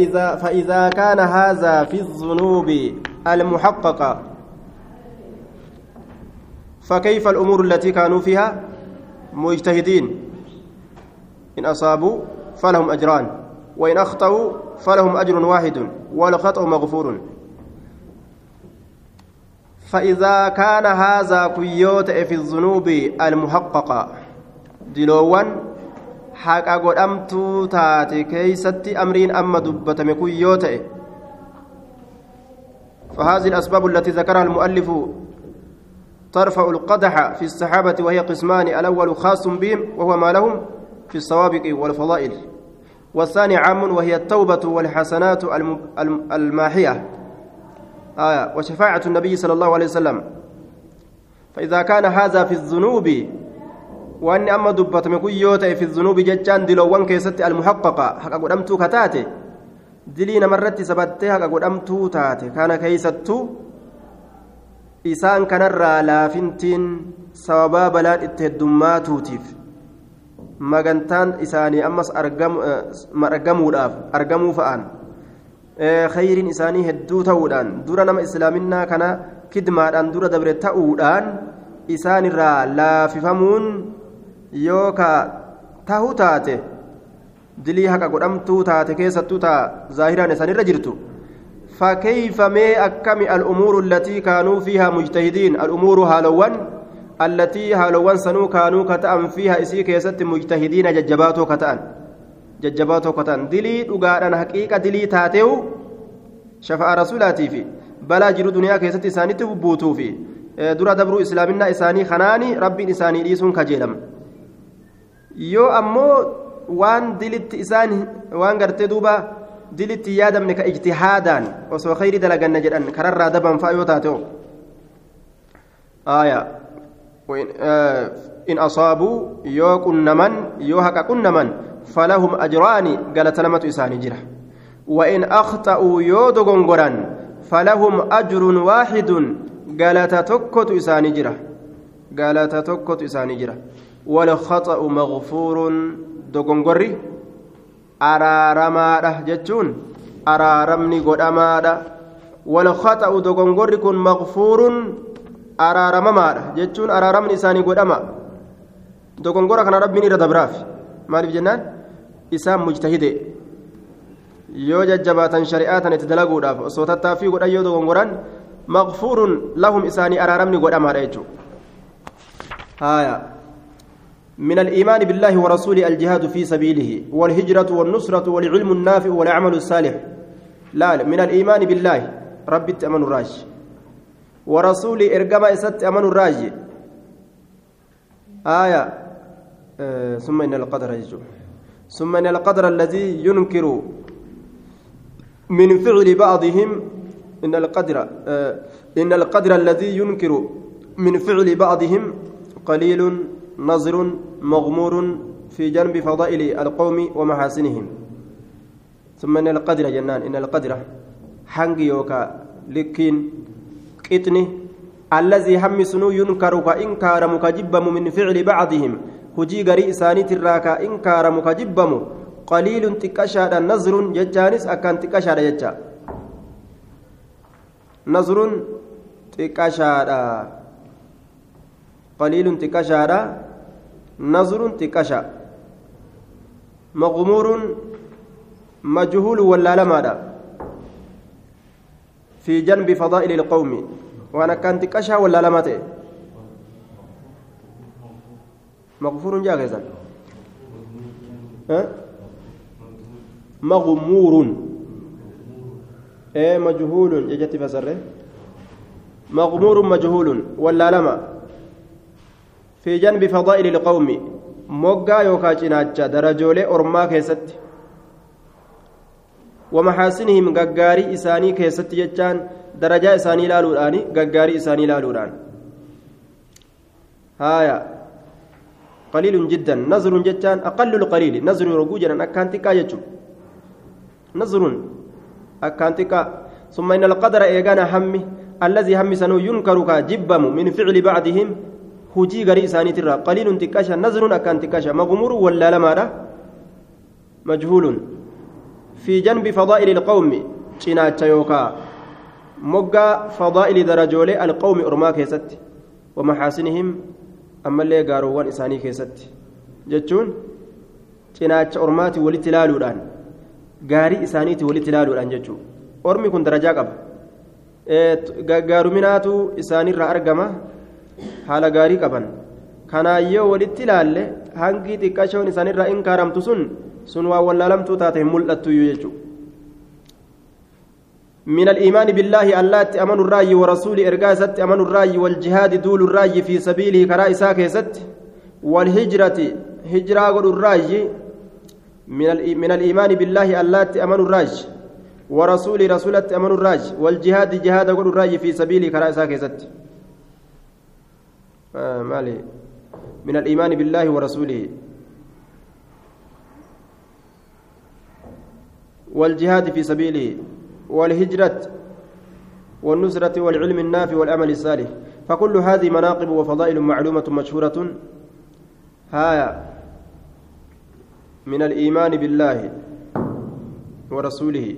إذا فإذا كان هذا في الذنوب المحققة فكيف الأمور التي كانوا فيها مجتهدين؟ إن أصابوا فلهم أجران وإن أخطأوا فلهم أجر واحد والخطأ مغفور. فإذا كان هذا كيوت في الذنوب المحققة دلوان haqa godhamtuu taate keeysatti amriin amma dubbatame kun yoo ta'e فهذه الأسباب التي ذكرها المؤلف ترفع القدح في السحابة وهي قسمان الأول خاص بهم وهو ما لهم في السوابق والفضائل والثاني عام وهي التوبة والحسنات الماحية آية وشفاعة النبي صلى الله عليه وسلم فإذا كان هذا في الذنوب wanni amma dubbatame kun yoo ta'e fi zunuubi jechaan diloowwan keessatti almuhaqqaqa haqa godhamtuu ka taate dilii namarratti sabattee haqa godhamtuu taate kana keeysattuu isaan kanarraa laafintiin sababaa balaan itti heddummaatuutiif magantaan isaanii ammas argamuudhaaf argamuu fa'aan khayriin isaanii hedduu ta'uudhaan dura nama islaaminaa kana kidmaadhaan dura dabre ta'uudhaan isaanirraa laafifamuun yoo ka tahu taate dilii haqa godhamtuu taate keessattuu taa zaahiraan isaanirra jirtu. فكيف ما أكم الأمور التي كانوا فيها مجتهدين الأمور هالوان التي هالوان سنو كانوا كتأم فيها إسي كيست مجتهدين ججباتو كتأن ججباتو كتأن دلي دقاء حقيقة دلي تاتيو شفاء رسولاتي في بلا جرو دنيا كيست إساني تبوتو في درا دبرو إسلامنا إساني خناني ربي إساني ليسون كجيلم yoo ammoo waan dilitti isaan waan gartee duuba dilitti yaadamne ka ijtihaadaan osoo khayri dalaganna jedhan kararraa daban fa'a yoo taate aya in asaabuu yoo qunnaman yoo haqa qunnaman falahum ajraani galata lamatu isaanii jira وإن أخطأوا يود غنغران فلهم أجر واحد قالت تكت إساني جرة قالت تكت إساني جرة والخطأ مغفور araaramaadha jechuun araaramni godhamaadha walkhataa'u dogongorri kun maqfuurun araaramamaadha jechuun araaramni isaanii godhama dogongora kana rabbiin irra dabraaf maaliif jennaan isaan mujtahide yoo jajjabaatan shari'aa tan itti dalaguudhaaf osoo tattaaffii godhan yoo dogongoran maqfuurun lahum isaanii araaramni godhamaadha jechuudha من الإيمان بالله ورسوله الجهاد في سبيله والهجرة والنصرة والعلم النافع والعمل الصالح. لا من الإيمان بالله. ربي تأمن الراج. ورسوله إرقم إسات أمن الراج. آية آه ثم إن القدر يجو ثم إن القدر الذي ينكر من فعل بعضهم إن القدر آه إن القدر الذي ينكر من فعل بعضهم قليل نظر مغمور في جنب فضائل القوم ومحاسنهم. ثم إن القدر جنان إن القدر حنق يوكا لكين قطني الذي هم سنو ينكر كإنكار مكجبم من فعل بعضهم. هجي غري إساني تراكا إنكار مكجبم. قليل تكشاد نظر ججانس أكان تكشاد ججا. نظر تكشاد. قليل تكشاد نظر تكشا مغمور مجهول ولا لماذا في جنب فضائل القوم. وأنا كان تكشا ولا لماذا مغفور جاهزا؟ مغمور. إيه مجهول. يجت فسره مغمور مجهول. ولا لما في جنب فضائل القوم moggaa yookaan cinaacha darajoolee ormaa keessatti keessatti jechaan darajaa isaanii ilaaluudhaan gaggaarii isaanii ilaaluudhaan haaya qaliilun jiddan nazrun jechaan aqallu qaliili nazru roguu jedhan akkaan xiqqaa jechuun nazrun akkaan xiqqaa ثم إن القدر إيجانا همي الذي هم سنو ينكر كجبم من فعل بعضهم hujii garii isaaniitirraa qaliilun xiqqasha nazrun akkaan xiqqasha maqumuurun wallaalamaadha majhuulun في جنب فضائل القوم cinaacha yookaa moggaa fadaa'ili darajoolee alqawmi ormaa keessatti wamaxaasinihim ammallee gaaroowwan isaanii keessatti jechuun cinaacha ormaati walitti ilaaluudhaan gaarii isaaniiti walitti ilaaluudhaan jechuudha ormi kun darajaa qaba gaggaaruminaatu isaanirraa argama haala gaarii qaban kanaan yoo walitti ilaalle hangi xiqqashoon isaanirraa inkaaramtu sun sun waan wallaalamtuu taate hin mul'attuyyuu jechuudha. من الإيمان بالله الله أمن الراي ورسول إرقاء ست أمن الراي والجهاد دول الراي في سبيله كراء ساكي ست والهجرة هجرة قل الراي من, الإيمان بالله الله أمن الراج ورسول رسولة أمن الراج والجهاد جهاد قل الراي في سبيله كراء ساكي ست آه مالي من الإيمان بالله ورسوله. والجهاد في سبيله والهجرة والنصرة والعلم النافع والأمل الصالح. فكل هذه مناقب وفضائل معلومة مشهورة. هايا من الإيمان بالله ورسوله.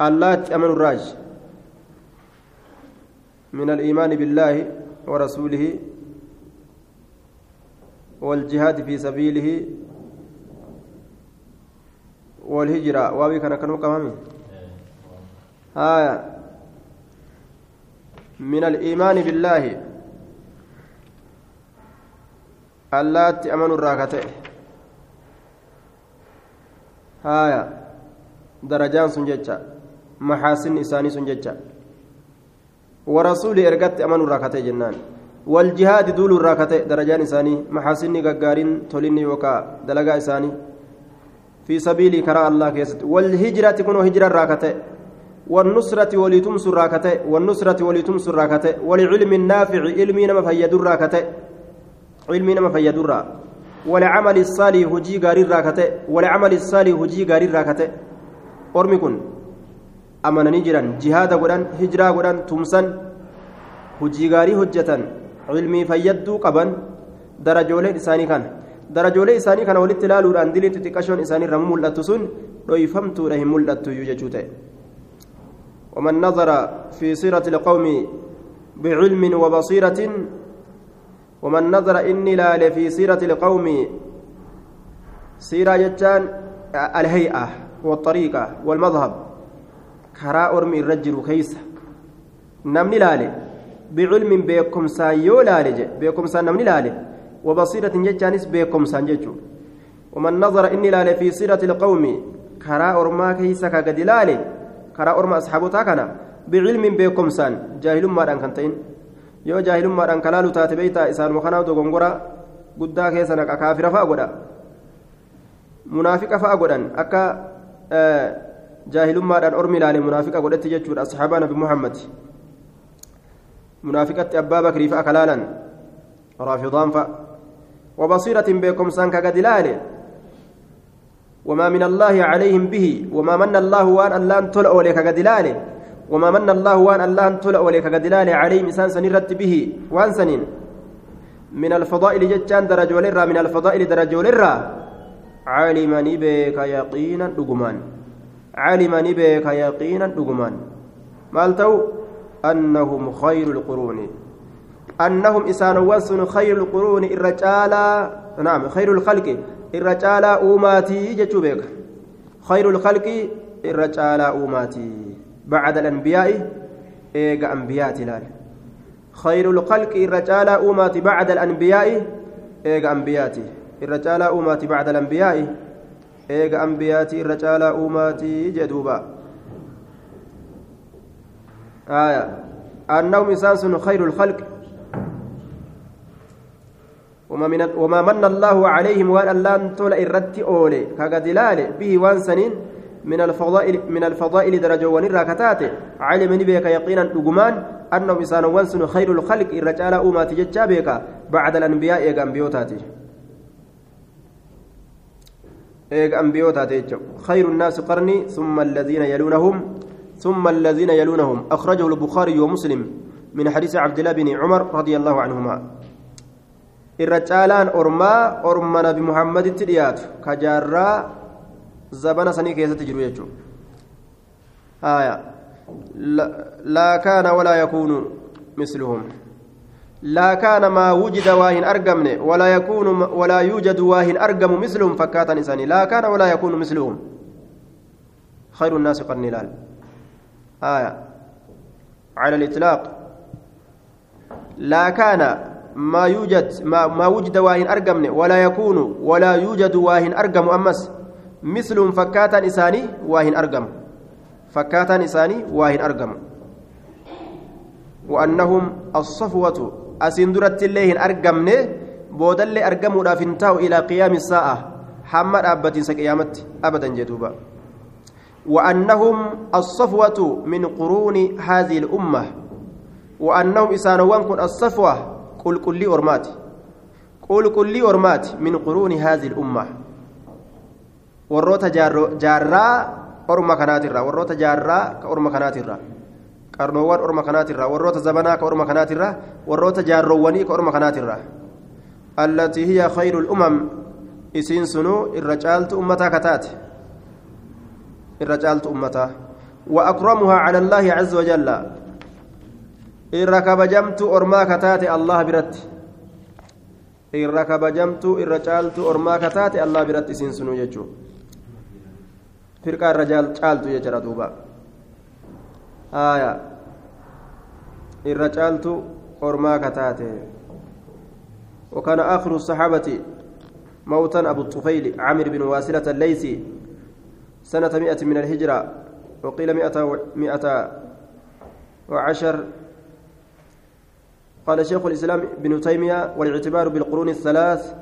الله أمن الراج. من الإيمان بالله ورسوله والجهاد في سبيله والهجرة. واوي كان كانوا كمامي آية من الإيمان بالله. اللات أمن الراكته آية درجان سنجتة محاسن إساني سنجتة ورسول إرقت أمن الراكته جنان. والجهاد دول الراكته درجان إساني محاسن غقارين تولين يوكا دلقا إساني. في سبيل كراء الله كيست. والهجرة تكون هجرة راكته والنصرة ولتمس راكته والنصرة ولتمس راكته ولعلم النافع علمي نما فيد راكته علمي نما فيد ولعمل الصالح هجي غاري راكته ولعمل الصالح هجي غاري راكته أرمي كن. أمانني جيران جهاد غدان هجرة غدان تمسن هجي غاري هجة علمي فيدو قبن درجولين إساني كان darajoolee isaanii kana walitti ilaaluudhaan diliin xixiqqashoon isaaniirra mul'attu sun dhoyfamtuudha hin mul'attu iyyuu jechuu ta'e. ومن نظر في سيرة القوم بعلم وبصيرة ومن نظر إني لا في سيرة القوم سيرة جتان الهيئة والطريقة والمذهب. كرا أرمي الرجل كيس نمني لالي بعلم بكم سايو لالي بكم سان نمني لالي وبصيرة جتانس بكم سانججو ومن نظر إني لا في سيرة القوم كرا أرما كيسا كقد لالي كرا أرما أصحابتا كان بعلم بكم سان جاهل ما أن كنتين yoo jaahilummaadhaan kalaalu taate beeytaa isaan mukanaaf dogongora guddaa keessa naqa kaafira fa'a godha. Munaafiqa fa'a godhan akka jaahilummaadhaan ormi ilaale munaafiqa godhetti jechuudha asxaabaa nabi muhammad. Munaafiqatti abbaa bakrii fa'a kalaalan raafidaan fa'a. وبصيرة بكم سانك قد لاله وما من الله عليهم به وما من الله وان الله تلأ وليك قد وما من الله وان الله تلأ وليك قد لاله عليهم إنسان سنرت به وان سنين من الفضائل جتان درجة للرا من الفضائل درجة للرا علمني بك يقينا دقمان علمني بك يقينا دقمان. مالتو أنهم خير القرون. أنهم إسان وسن خير القرون الرجالة نعم خير الخلق الرجالة أوماتي جتوبك خير الخلق الرجالة أوماتي. بعد الأنبياء إيجا أنبياء تلال خير الخلق الرجالة أوماتي بعد الأنبياء إيجا أنبياتي الرجالة أوماتي بعد الأنبياء. أنبياتي الرجالة أوماتي جدوبا آية أنهم إسان خير الخلق وما من وما من الله عليهم وان الله تولى الرت اولي كغدلال به وان سنين من الفضائل من الفضائل درجه ونراكتات علم بك يقينا دغمان انه انسان وانسن خير الخلق الرجال اوما تججا بك بعد الانبياء ايغ انبيوتاتي ايغ انبيوتاتي خير الناس قرني ثم الذين يلونهم ثم الذين يلونهم اخرجه البخاري ومسلم من حديث عبد الله بن عمر رضي الله عنهما nabi muhammaditti dhiyaatu ka jaarraa zabana sanii keessatti jiru jechuudha haaya laa kaana walaa yakuunu misluhum maa wujida waa hin argamne walaa yakuunu walaa yuujadu waa hin argamu misluhum fakkaatan isaanii laa kaana walaa yakuunu misluhum خير الناس قرني لال آية. على الإطلاق. لا كان ما يوجد ما, ما وجد واهن أرقمن ولا يكون ولا يوجد واهن أرقم أمس. مثل فكاتا إساني واهن أرقم. فكاتا إساني واهن أرقم. وأنهم الصفوة أسندرت الليهن أرقمن بودل أرقموا لافنتاو إلى قيام الساعة حمد أبتين سقيامت أبدا جدوبا وأنهم الصفوة من قرون هذه الأمة وأنهم إسانوان كن الصفوة قل كل أرمات قل كل أرمات من قرون هذه الأمة jaarraa orma kanaatirra warroota jaarraa ka orma kanaatirra qarnoowwan orma kanaatirra warroota zabanaa ka orma kanaatirra warroota jaarroowwanii ka orma kanaatirra allatii hiya khayru lumam isiin sunuu irra caaltu ummataa kataate irra caaltu ummataa وأكرمها على الله عز وجل irra kabajamtu ormaa kataate allah biratti irra kabajamtu irra caaltu ormaa kataate allah biratti isiin sunuu jechuu firqaa irra caaltu jechuudha duuba aya. Irra caaltu ormaa kataate وكان آخر الصحابة موتا أبو الطفيل عامر بن واسلة الليثي سنة مئة من الهجرة وقيل مئة, مئة وعشر قال شيخ الإسلام ابن تيمية والاعتبار بالقرون الثلاث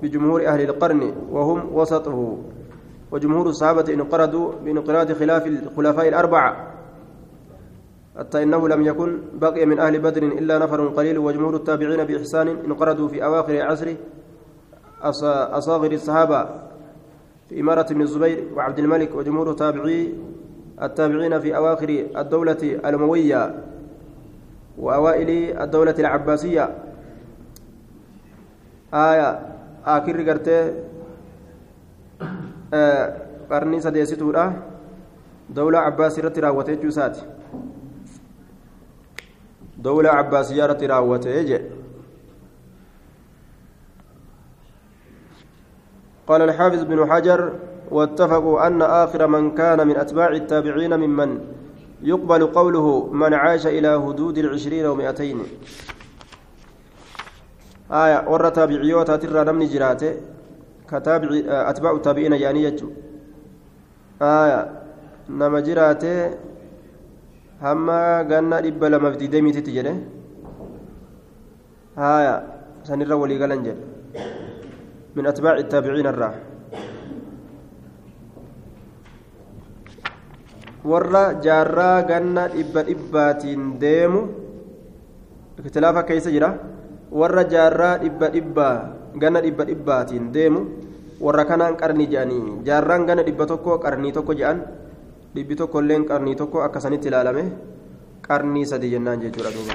بجمهور أهل القرن وهم وسطه وجمهور الصحابة انقرضوا بانقراض خلاف الخلفاء الأربعة حتى إنه لم يكن بقي من أهل بدر إلا نفر قليل وجمهور التابعين بإحسان انقرضوا في أواخر عصر أصاغر الصحابة في إمارة ابن الزبير وعبد الملك وجمهور تابعي التابعين في أواخر الدولة الأموية وأوائل الدولة العباسية. آية آخر قرتي qarni sadeessituudha dawlaa cabbaasii irratti raawwate cabbaasiyyaa irratti raawwate jedhe قال الحافظ بن حجر واتفقوا أن آخر من كان من أتباع التابعين ممن يقبل قوله من عاش إلى هدود العشرين ومئتين آية ورى تابعيوتا ترى نمني جراته. كتابع أتباع التابعين يعني يجو. آية نما جراته hamma ganna dhibba lamaaf digdamiititti jedhe. Haya sanirra walii galan jedhe. Min atbaaci ittaabiciina irraa. Warra jaarraa ganna dhibba dhibbaatiin deemu ikhtilaafa keessa jira. Warra jaarraa dhibba dhibbaa ganna dhibba dhibbaatiin deemu warra kanaan qarni jedhanii jaarraan gana dhibba tokko qarnii tokko jedhan dhibbi tokko illeen qarnii tokko akkasanitti ilaalame qarnii sadi jennaan jechuudha duuba